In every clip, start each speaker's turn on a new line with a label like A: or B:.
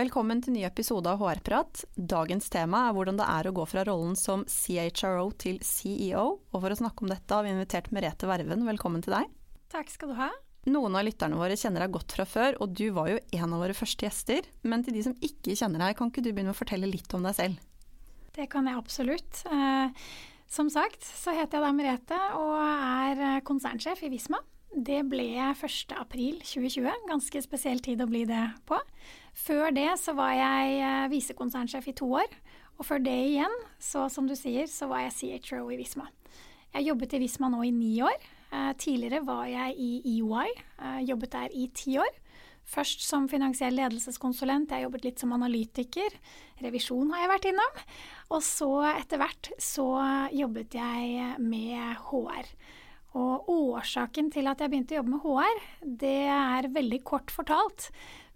A: Velkommen til ny episode av HR-prat. Dagens tema er hvordan det er å gå fra rollen som CHRO til CEO. Og for å snakke om dette har vi invitert Merete Verven. Velkommen til deg.
B: Takk skal du ha.
A: Noen av lytterne våre kjenner deg godt fra før, og du var jo en av våre første gjester. Men til de som ikke kjenner deg, kan ikke du begynne å fortelle litt om deg selv?
B: Det kan jeg absolutt. Eh, som sagt så heter jeg da Merete og er eh, konsernsjef i Visma. Det ble 1.4.2020. Ganske spesiell tid å bli det på. Før det så var jeg eh, visekonsernsjef i to år. Og før det igjen, så som du sier, så var jeg CHRO i Visma. Jeg jobbet i Visma nå i ni år. Eh, tidligere var jeg i EY. Eh, jobbet der i ti år. Først som finansiell ledelseskonsulent, jeg jobbet litt som analytiker. Revisjon har jeg vært innom. Og så etter hvert så jobbet jeg med HR. Og årsaken til at jeg begynte å jobbe med HR, det er veldig kort fortalt.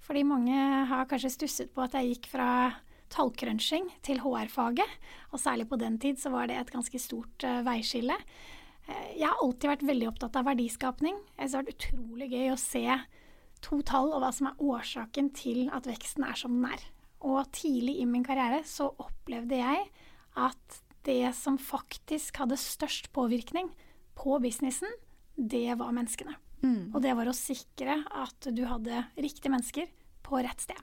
B: Fordi mange har kanskje stusset på at jeg gikk fra tallcrunching til HR-faget. Og særlig på den tid så var det et ganske stort uh, veiskille. Uh, jeg har alltid vært veldig opptatt av verdiskapning. Jeg har vært utrolig gøy å se to tall og hva som er årsaken til at veksten er som den er. Og tidlig i min karriere så opplevde jeg at det som faktisk hadde størst påvirkning på businessen, det var menneskene. Mm. Og det var å sikre at du hadde riktige mennesker på rett sted.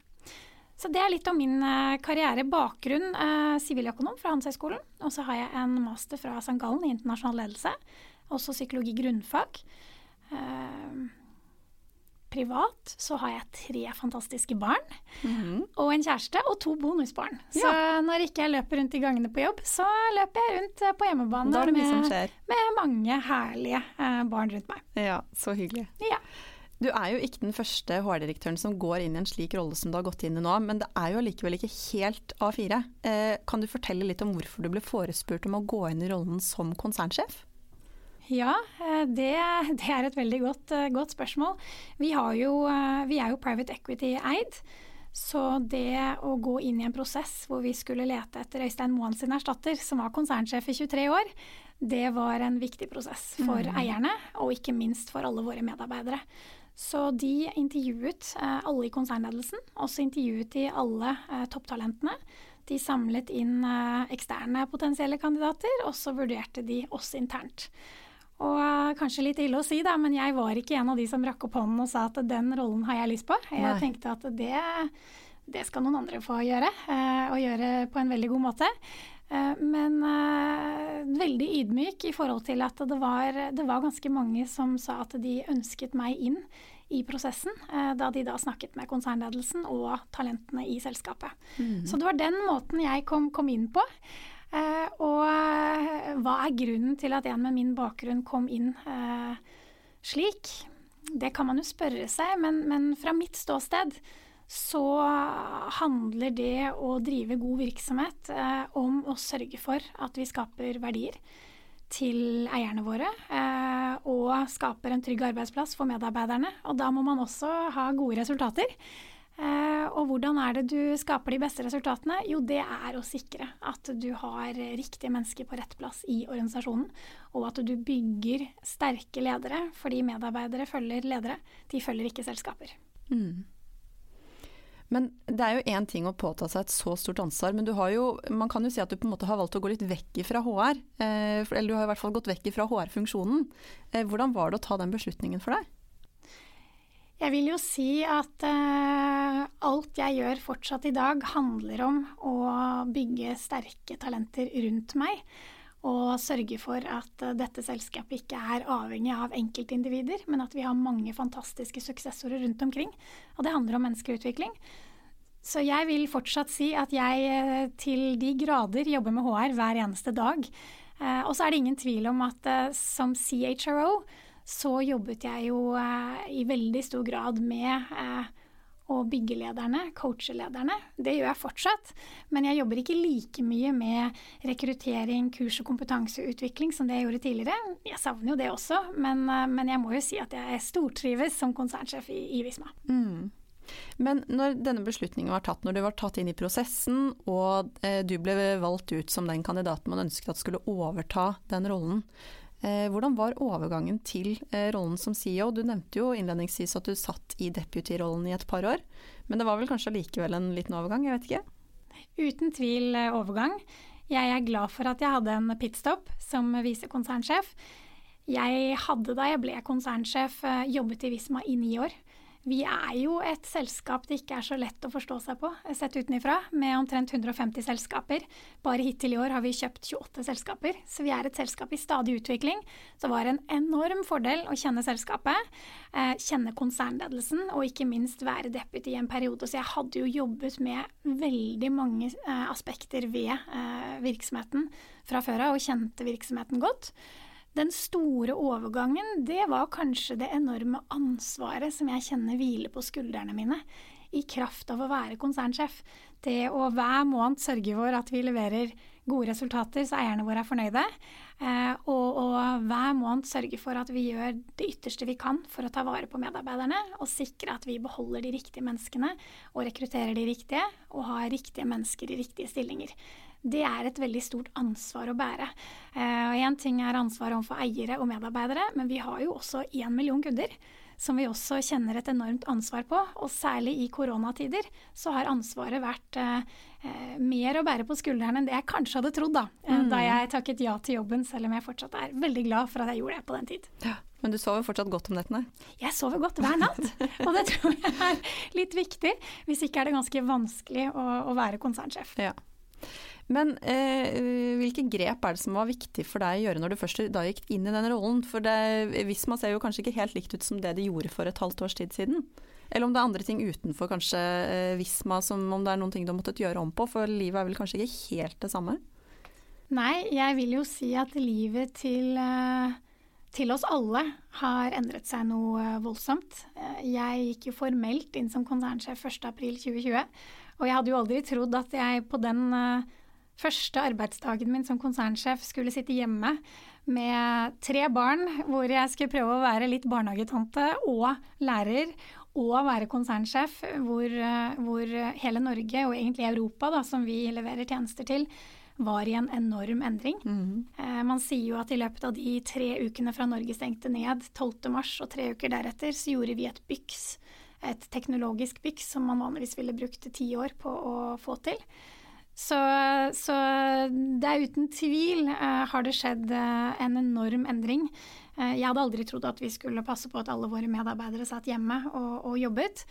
B: Så det er litt om min uh, karriere. Bakgrunn eh, siviløkonom eh, fra Handelshøyskolen. Og så har jeg en master fra St. Gallen i internasjonal ledelse. Også psykologi grunnfag. Uh, privat så har jeg tre fantastiske barn mm -hmm. og en kjæreste og to bonusbarn. Så ja. når ikke jeg løper rundt i gangene på jobb, så løper jeg rundt eh, på hjemmebane med, med, mange herlige eh, barn rundt meg.
A: Ja, så hyggelig.
B: Ja.
A: Du er jo ikke den første HR-direktøren som går inn i en slik rolle som du har gått inn i nå, men det er jo allikevel ikke helt A4. Eh, kan du fortelle litt om hvorfor du ble forespurt om å gå inn i rollen som konsernsjef?
B: Ja, eh, det, det, er et veldig godt, eh, godt spørsmål. Vi, jo, eh, vi, er jo private equity-eid. Så det å gå inn i en prosess hvor vi skulle lete etter Øystein Moen sin erstatter, som var konsernsjef i 23 år, det var en viktig prosess for mm. eierne, og ikke minst for alle våre medarbeidere. Så de intervjuet alle i konsernledelsen, også intervjuet de alle topptalentene. De samlet inn eksterne potensielle kandidater, og så vurderte de oss internt. Og uh, kanskje litt ille å si, da, men jeg var ikke en av de som rakk opp hånden og sa at den rollen har jeg lyst på. Jeg Nei. tenkte at det, det, skal noen andre få gjøre, uh, og gjøre på en veldig god måte. Uh, men veldig ydmyk i forhold til at det var, det var, ganske mange som sa at de ønsket meg inn i prosessen, da de da snakket med konsernledelsen og talentene i selskapet. Mm. Så det var den måten jeg kom, kom inn på. Eh, og eh, hva er grunnen til at en med min bakgrunn kom inn eh, slik? Det kan man jo spørre seg, men, men fra mitt ståsted så handler det å drive god virksomhet eh, om å sørge for at vi skaper verdier til eierne våre, eh, og skaper en trygg arbeidsplass for medarbeiderne. Og da må man også ha gode resultater. Eh, og hvordan er det du skaper de beste resultatene? Jo, det er å sikre at du har riktige mennesker på rett plass i organisasjonen, og at du bygger sterke ledere, fordi medarbeidere følger ledere, de følger ikke selskaper. Mm.
A: Men det er jo én ting å påta seg et så stort ansvar, men jo, man kan jo si at du på en måte har valgt å gå litt vekk fra HR. Eh, eller du har i hvert fall gått vekk fra HR-funksjonen. Eh, hvordan var det å ta den beslutningen for deg?
B: Jeg vil jo si at uh, alt jeg gjør fortsatt i dag, handler om å bygge sterke talenter rundt meg. Og sørge for at uh, dette selskapet ikke er avhengig av enkeltindivider, men at vi har mange fantastiske suksessorer rundt omkring. Og det handler om menneskeutvikling. Så jeg vil fortsatt si at jeg uh, til de grader jobber med HR hver eneste dag. og så er det ingen tvil om at som CHRO så jobbet jeg jo eh, i veldig stor grad med eh, lederne, coache lederne. Det gjør jeg fortsatt, men jeg jobber ikke like mye med rekruttering, kurs og kompetanseutvikling som det jeg gjorde tidligere. Jeg savner jo det også, men, eh, men jeg må jo si at jeg stortrives som konsernsjef i, i Visma. Mm.
A: Men når denne beslutningen var tatt, når du var tatt inn i prosessen og eh, du ble valgt ut som den kandidaten man ønsket at skulle overta den rollen, hvordan var overgangen til eh, rollen som CEO? Du nevnte jo innledningsvis at du satt i deputy-rollen i et par år, men det var vel kanskje likevel en liten overgang, jeg vet ikke?
B: Uten tvil eh, overgang. Jeg er glad for at jeg hadde en pitstop som visekonsernsjef. Jeg hadde da jeg ble konsernsjef jobbet i Visma i ni år. Vi er jo et selskap det ikke er så lett å forstå seg på, sett utenifra, med omtrent 150 selskaper. Bare hittil i år har vi kjøpt 28 selskaper, så vi er et selskap i stadig utvikling. Så var en enorm fordel å kjenne selskapet, eh, kjenne konsernledelsen og ikke minst være deputy i en periode. Så jeg hadde jo jobbet med veldig mange eh, aspekter ved eh, virksomheten fra før av og kjente virksomheten godt. Den store overgangen, det var kanskje det enorme ansvaret som jeg kjenner hviler på skuldrene mine, i kraft av å være konsernsjef. Det å hver måned sørge for at vi leverer gode resultater så eierne våre er fornøyde. Eh, og, og, hver måned sørge for at vi gjør det ytterste vi kan for å ta vare på medarbeiderne, og sikre at vi beholder de riktige menneskene og rekrutterer de riktige, og har riktige mennesker i riktige stillinger det er et veldig stort ansvar å bære. Eh, Én ting er ansvaret overfor eiere og medarbeidere, men vi har jo også én million kunder. Som vi også kjenner et enormt ansvar på. Og særlig i koronatider så har ansvaret vært eh, eh mer å bære på skuldrene enn det jeg kanskje hadde trodd da, eh, mm. da jeg takket ja til jobben, selv om jeg fortsatt er veldig glad for at jeg gjorde det på den tid. Ja.
A: Men du sover fortsatt godt om nettene?
B: Jeg sover godt hver natt. og det tror jeg er litt viktig. Hvis ikke er det ganske vanskelig å, å være konsernsjef.
A: Ja. Men eh, hvilke grep er det som var viktig for deg å gjøre når du først da gikk inn i den rollen? For det, Visma ser jo kanskje ikke helt likt ut som det de gjorde for et halvt års tid siden. Eller om det er andre ting utenfor kanskje eh, Visma, som om det er noen ting du har måttet gjøre om på? For livet er vel kanskje ikke helt det samme?
B: Nei, jeg vil jo si at livet til, eh, til oss alle har endret seg noe eh, voldsomt. Jeg gikk jo formelt inn som konsernsjef 1.4.2020. Og jeg hadde jo aldri trodd at jeg på den første arbeidsdagen min som konsernsjef skulle sitte hjemme med tre barn, hvor jeg skulle prøve å være litt barnehagetante og lærer. Og være konsernsjef, hvor, hvor, hele Norge, og egentlig Europa, da, som vi leverer tjenester til, var i en enorm endring. Mm eh, man sier jo at i løpet av de tre ukene fra Norge stengte ned, 12.3 og tre uker deretter, så gjorde vi et byks. Et teknologisk byks som man vanligvis ville brukt ti år på å få til. Så, så, det er uten tvil uh, har det skjedd uh, en enorm endring. Uh, jeg hadde aldri trodd at vi skulle passe på at alle våre medarbeidere satt hjemme og, og jobbet.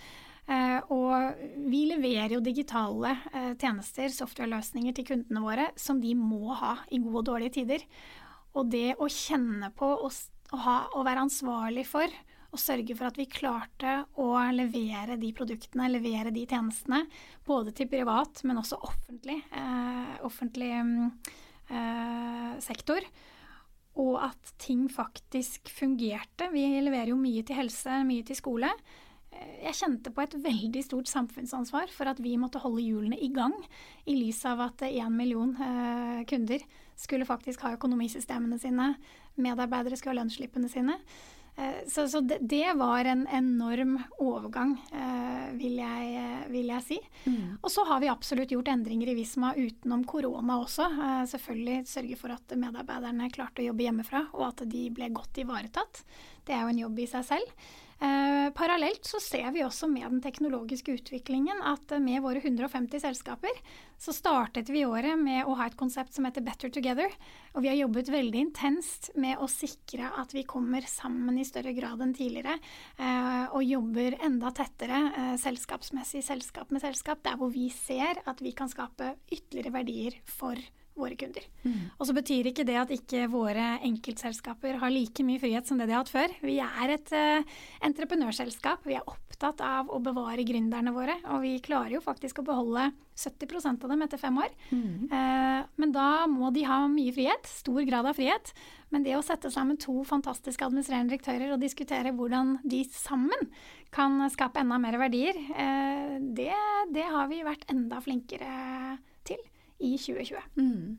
B: og vi leverer jo digitale tjenester, software-løsninger til kundene våre som de må ha i gode og dårlige tider. Og det å kjenne på og, og, ha, og være ansvarlig for og sørge for at vi klarte å levere de produktene, levere de tjenestene, både til privat, men også offentlig, eh, offentlig eh, sektor. Og at ting faktisk fungerte. Vi leverer jo mye til helse, mye til skole. Eh, jeg kjente på et veldig stort samfunnsansvar for at vi måtte holde hjulene i gang, i lys av at én million eh, kunder skulle faktisk ha økonomisystemene sine, medarbeidere skulle ha lønnsslippene sine. Eh, så, så det, det, var en enorm overgang, eh, vil jeg, eh, vil jeg si. Mm. Og så har vi absolutt gjort endringer i Visma utenom korona også. Selvfølgelig sørge for at medarbeiderne klarte å jobbe hjemmefra, og at de ble godt ivaretatt. Det er jo en jobb i seg selv. Eh, parallelt så ser vi også med den teknologiske utviklingen at med våre 150 selskaper så startet vi året med å ha et konsept som heter Better Together. Og vi har jobbet veldig intenst med å sikre at vi kommer sammen i større grad enn tidligere. Eh, og jobber enda tettere eh, selskapsmessig, selskap med selskap, der hvor vi ser at vi kan skape ytterligere verdier for våre kunder. Mm. Og så betyr ikke det at ikke våre enkeltselskaper har like mye frihet som det de har hatt før. Vi er et uh, entreprenørselskap. Vi er opptatt av å bevare gründerne våre. Og vi klarer jo faktisk å beholde 70% av dem etter fem år. Mm. Uh, men da må de ha mye frihet. Stor grad av frihet. Men det å sette sammen to fantastiske administrerende direktører og diskutere hvordan de sammen kan skape enda mer verdier, uh, det, det har vi vært enda flinkere til i 2020. Mm.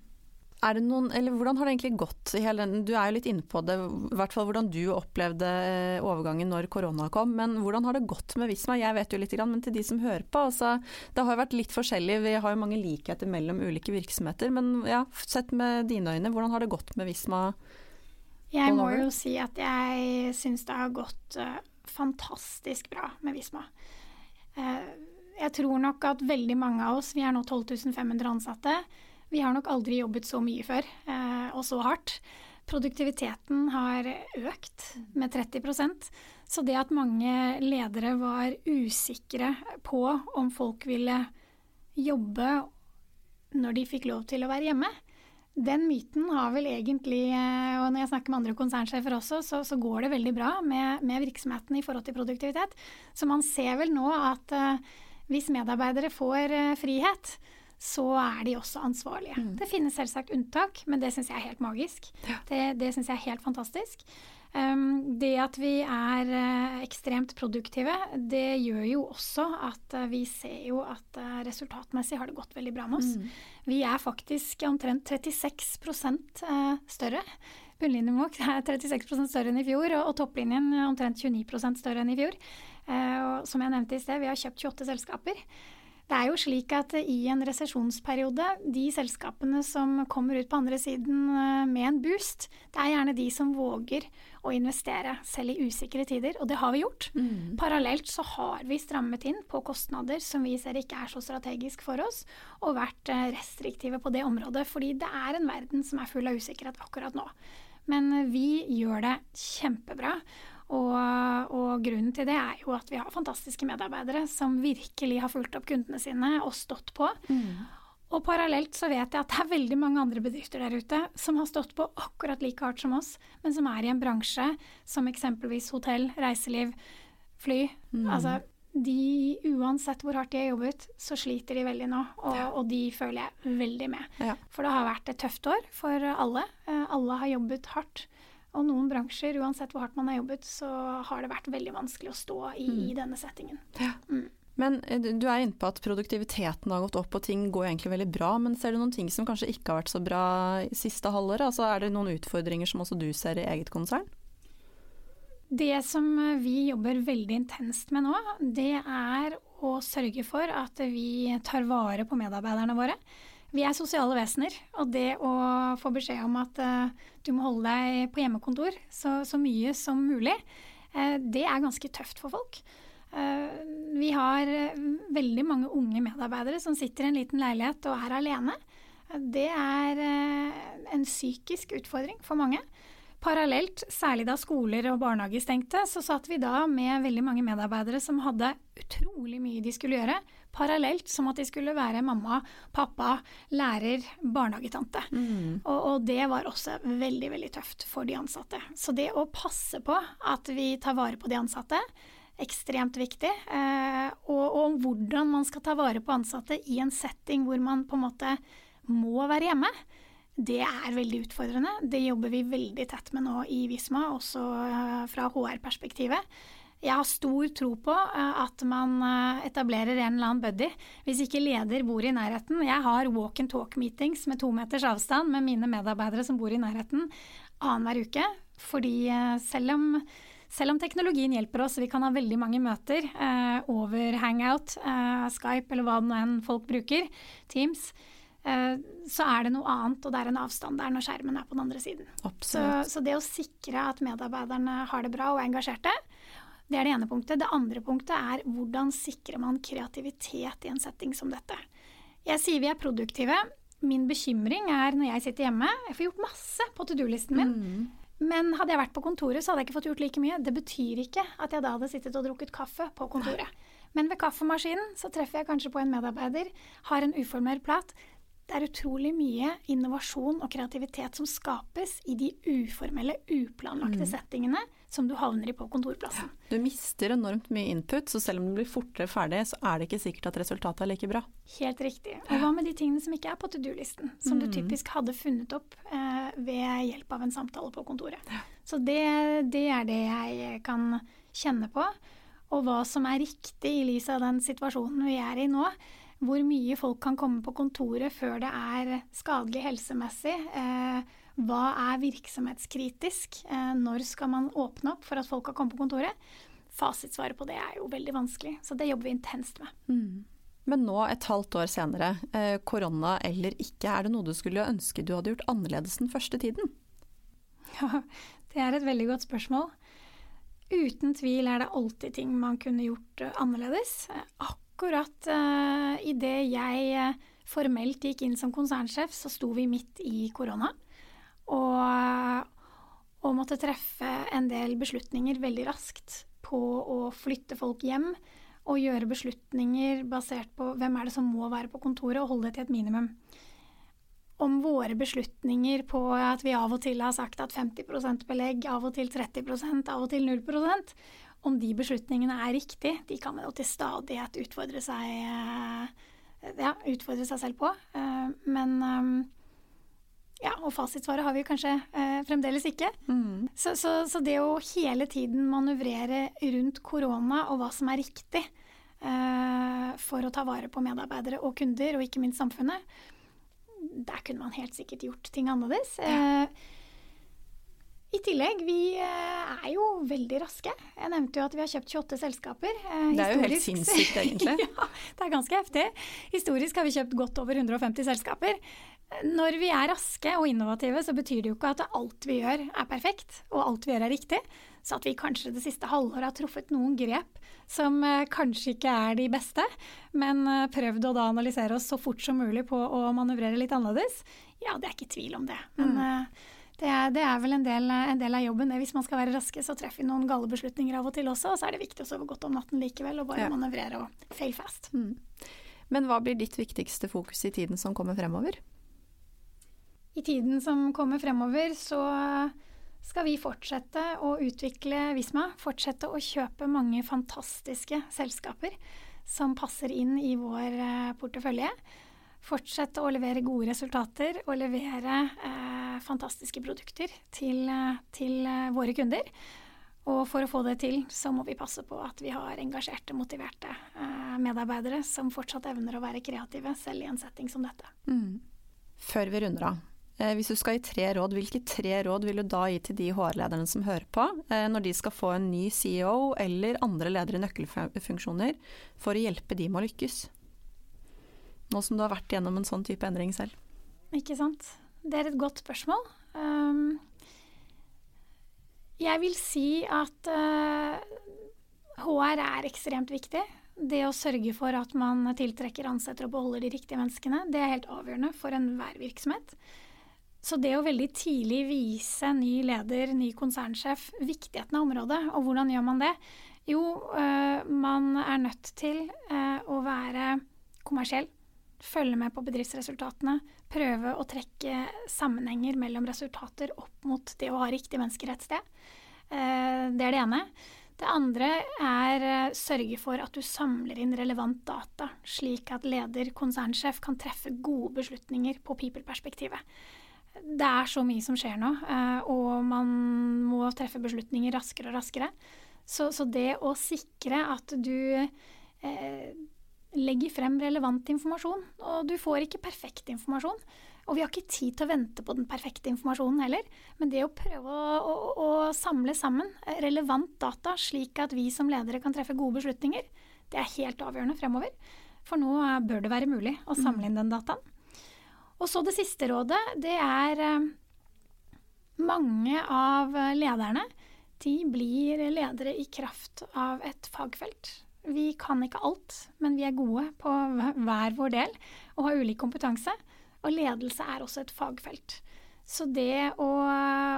A: Er det noen, eller Hvordan har det egentlig gått? Du er jo litt inne på det, i hvert fall hvordan du opplevde eh, overgangen når korona kom. Men hvordan har det gått med Visma? Jeg vet jo litt, men til de som hører på. Altså, det har jo vært litt forskjellig, vi har jo mange likheter mellom ulike virksomheter. Men ja, sett med dine øyne, hvordan har det gått med Visma?
B: Jeg må jo si at jeg syns det har gått uh, fantastisk bra med Visma. Uh, jeg tror nok at veldig mange av oss, vi er nå 12 500 ansatte, vi har nok aldri jobbet så mye før, eh, og så hardt. Produktiviteten har økt med 30% så det at mange ledere var usikre på om folk ville jobbe når de fikk lov til å være hjemme, den myten har vel egentlig eh, Og når jeg snakker med andre konsernsjefer også, så, så går det veldig bra med, med, virksomheten i forhold til produktivitet. Så man ser vel nå at uh, hvis medarbeidere får uh, frihet, så er de også ansvarlige. Mm. Det finnes selvsagt unntak, men det syns jeg er helt magisk. Ja. Det, det syns jeg er helt fantastisk. Um, det at vi er uh, ekstremt produktive, det gjør jo også at uh, vi ser jo at uh, resultatmessig har det gått veldig bra med oss. Mm. Vi er faktisk omtrent 36% større. Bunnlinjen vår er 36% større enn i fjor, og, og topplinjen omtrent 29% større enn i fjor. og som jeg nevnte i sted, vi har kjøpt 28 selskaper. Det er jo slik at i en resesjonsperiode, de selskapene som kommer ut på andre siden eh, med en boost, det er gjerne de som våger å investere selv i usikre tider, og det har vi gjort. Mm. Parallelt så har vi strammet inn på kostnader som vi ser ikke er så strategisk for oss, og vært eh, restriktive på det området, fordi det er en verden som er full av usikkerhet akkurat nå. Men vi gjør det kjempebra. Og, og, grunnen til det er jo at vi har fantastiske medarbeidere som virkelig har fulgt opp kundene sine og stått på. Mm. Og parallelt så vet jeg at det er veldig mange andre bedrifter der ute som har stått på akkurat like hardt som oss, men som er i en bransje som eksempelvis hotell, reiseliv, fly. Mm. Altså de, uansett hvor hardt de har jobbet, så sliter de veldig nå. Og, ja. og de føler jeg veldig med. Ja. For det har vært et tøft år for alle. Eh, alle har jobbet hardt. Og noen bransjer, uansett hvor hardt man har jobbet, så har det vært veldig vanskelig å stå i, mm. i denne settingen. Ja.
A: Mm. Men eh, du er inne på at produktiviteten har gått opp og ting går egentlig veldig bra. Men ser du noen ting som kanskje ikke har vært så bra siste halvåret? Altså, er det noen utfordringer som også du ser i eget konsern?
B: Det som vi jobber veldig intenst med nå, det er å sørge for at vi tar vare på medarbeiderne våre. Vi er sosiale vesener, og det å få beskjed om at uh, du må holde deg på hjemmekontor så, så mye som mulig, uh, det er ganske tøft for folk. Vi har veldig mange unge medarbeidere som sitter i en liten leilighet og er alene. Det er en psykisk utfordring for mange. Parallelt, særlig da skoler og barnehager stengte, så satt vi da med veldig mange medarbeidere som hadde utrolig mye de skulle gjøre, parallelt som at de skulle være mamma, pappa, lærer, barnehagetante. Mm. Og, og, det var også veldig, veldig tøft for de ansatte. Så det å passe på at vi tar vare på de ansatte, ekstremt viktig. Eh, og, og hvordan man skal ta vare på ansatte i en setting hvor man på en måte må være hjemme det er veldig utfordrende. Det jobber vi veldig tett med nå i Visma, også eh, fra HR-perspektivet. Jeg har stor tro på eh, at man eh, etablerer en eller annen buddy. Hvis ikke leder bor i nærheten. Jeg har walk and talk-meetings med to meters avstand med mine medarbeidere som bor i nærheten annenhver uke. Fordi selv om, selv om, teknologien hjelper oss, vi kan ha veldig mange møter eh, over hangout, eh, Skype eller hva det nå enn folk bruker, Teams, så er det noe annet, og det er en avstand der når skjermen er på den andre siden. Så, så, det å sikre at medarbeiderne har det bra og er engasjerte, det er det ene punktet. Det andre punktet er hvordan sikrer man kreativitet i en setting som dette. Jeg sier vi er produktive. Min bekymring er når jeg sitter hjemme Jeg får gjort masse på to do-listen min. Mm. Men hadde jeg vært på kontoret, så hadde jeg ikke fått gjort like mye. Det betyr ikke at jeg da hadde sittet og drukket kaffe på kontoret. Men ved kaffemaskinen så treffer jeg kanskje på en medarbeider, har en uformell prat det er utrolig mye innovasjon og kreativitet som skapes i de uformelle, uplanlagte mm. settingene som du havner i på kontorplassen. Ja,
A: du mister enormt mye input, så selv om du blir fortere ferdig, så er det ikke sikkert at resultatet er like bra.
B: Helt riktig. Og hva med de tingene som ikke er på to do-listen, som mm. du typisk hadde funnet opp eh, ved hjelp av en samtale på kontoret. Ja. Så det, det er det jeg kan kjenne på. Og hva som er riktig i lys av den situasjonen vi er i nå. Hvor mye folk kan komme på kontoret før det er skadelig helsemessig. Eh, hva er virksomhetskritisk? Eh, når skal man åpne opp for at folk kan komme på kontoret? Fasitsvaret på det er jo veldig vanskelig, så det jobber vi intenst med. Mm.
A: Men nå, et halvt år senere, eh, korona eller ikke, er det noe du skulle ønske du hadde gjort annerledes den første tiden?
B: Ja, det er et veldig godt spørsmål. Uten tvil er det alltid ting man kunne gjort annerledes. Akkurat uh, idet jeg formelt gikk inn som konsernsjef, så sto vi midt i korona. Og, og måtte treffe en del beslutninger veldig raskt på å flytte folk hjem og gjøre beslutninger basert på hvem er det som må være på kontoret, og holde det til et minimum. Om våre beslutninger på at vi av og til har sagt at 50 belegg, av og til 30 av og til 0 om de beslutningene er riktige, de kan man jo til stadighet utfordre seg, eh, ja, utfordre seg selv på. Eh, men eh, ja, og fasitsvaret har vi kanskje fremdeles ikke. Mm. Så, så, så, det å hele tiden manøvrere rundt korona og hva som er riktig eh, for å ta vare på medarbeidere og kunder, og ikke minst samfunnet, der kunne man helt sikkert gjort ting annerledes. Ja. I tillegg, vi eh, er jo veldig raske. Jeg nevnte jo at vi har kjøpt 28 selskaper.
A: Eh, det er jo helt sinnssykt, egentlig.
B: ja, det er ganske heftig. Historisk har vi kjøpt godt over 150 selskaper. Når vi er raske og innovative, så betyr det jo ikke at alt vi gjør er perfekt, og alt vi gjør er riktig. Så at vi kanskje det siste halvåret har truffet noen grep som eh, kanskje ikke er de beste, men prøvd å da analysere oss så fort som mulig på å manøvrere litt annerledes, ja, det er ikke tvil om det. Men mm. Det, er, det, er, vel en del, en del, av jobben. Hvis man skal være raske, så treffer vi noen gale beslutninger av og til også, og så er det viktig å sove godt om natten likevel, og bare ja. manøvrere og fail fast. Mm.
A: Men hva blir ditt viktigste fokus i tiden som kommer fremover?
B: I tiden som kommer fremover, så skal vi fortsette å utvikle Visma. Fortsette å kjøpe mange fantastiske selskaper som passer inn i vår eh, portefølje. Fortsette å levere gode resultater og levere eh, fantastiske produkter til, til eh, våre kunder. Og for å få det til, så må vi passe på at vi har engasjerte, motiverte eh, medarbeidere som fortsatt evner å være kreative, selv i en setting som dette. Mm.
A: Før vi runder av, Eh, hvis du skal gi tre råd, hvilke tre råd vil du da gi til de HR-lederne som hører på, eh, når de skal få en ny CEO eller andre ledere i nøkkelfunksjoner, for å hjelpe de med å lykkes? Nå som du har vært gjennom en sånn type endring selv.
B: Ikke sant. Det er et godt spørsmål. Um, jeg vil si at uh, eh, HR er ekstremt viktig. Det å sørge for at man tiltrekker, ansetter og beholder de riktige menneskene, det er helt avgjørende for enhver virksomhet. Så det å veldig tidlig vise ny leder, ny konsernsjef, viktigheten av området, og hvordan gjør man det? Jo, uh, man er nødt til uh, å være kommersiell. Følge med på bedriftsresultatene. Prøve å trekke sammenhenger mellom resultater opp mot det å ha riktige mennesker et sted. Uh, det er det ene. Det andre er uh, sørge for at du samler inn relevant data, slik at leder, konsernsjef, kan treffe gode beslutninger på people-perspektivet det er så mye som skjer nå, eh, og man må treffe beslutninger raskere og raskere. Så, så det å sikre at du eh, legger frem relevant informasjon Og du får ikke perfekt informasjon. Og vi har ikke tid til å vente på den perfekte informasjonen heller. Men det å prøve å, å, å samle sammen relevant data, slik at vi som ledere kan treffe gode beslutninger, det er helt avgjørende fremover. For nå bør det være mulig å samle inn den dataen. Og så det siste rådet, det er eh, mange av lederne de blir ledere i kraft av et fagfelt. Vi kan ikke alt, men vi er gode på hver vår del og har ulik kompetanse. Og ledelse er også et fagfelt. Så det å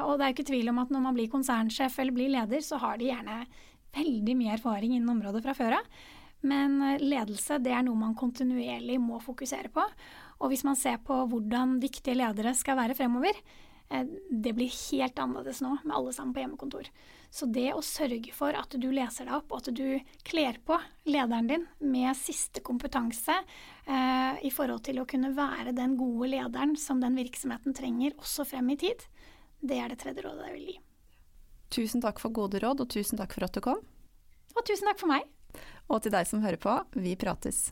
B: Og det er ikke tvil om at når man blir konsernsjef eller blir leder, så har de gjerne veldig mye erfaring innen området fra før av. Men eh, ledelse det er noe man kontinuerlig må fokusere på. Og hvis man ser på hvordan dyktige ledere skal være fremover, det blir helt annerledes nå med alle sammen på hjemmekontor. Så det å sørge for at du leser deg opp, og at du kler på lederen din med siste kompetanse eh, i forhold til å kunne være den gode lederen som den virksomheten trenger også frem i tid, det er det tredje rådet jeg vil gi.
A: Tusen takk for gode råd, og tusen takk for at du kom.
B: Og tusen takk for meg.
A: Og til deg som hører på, vi prates.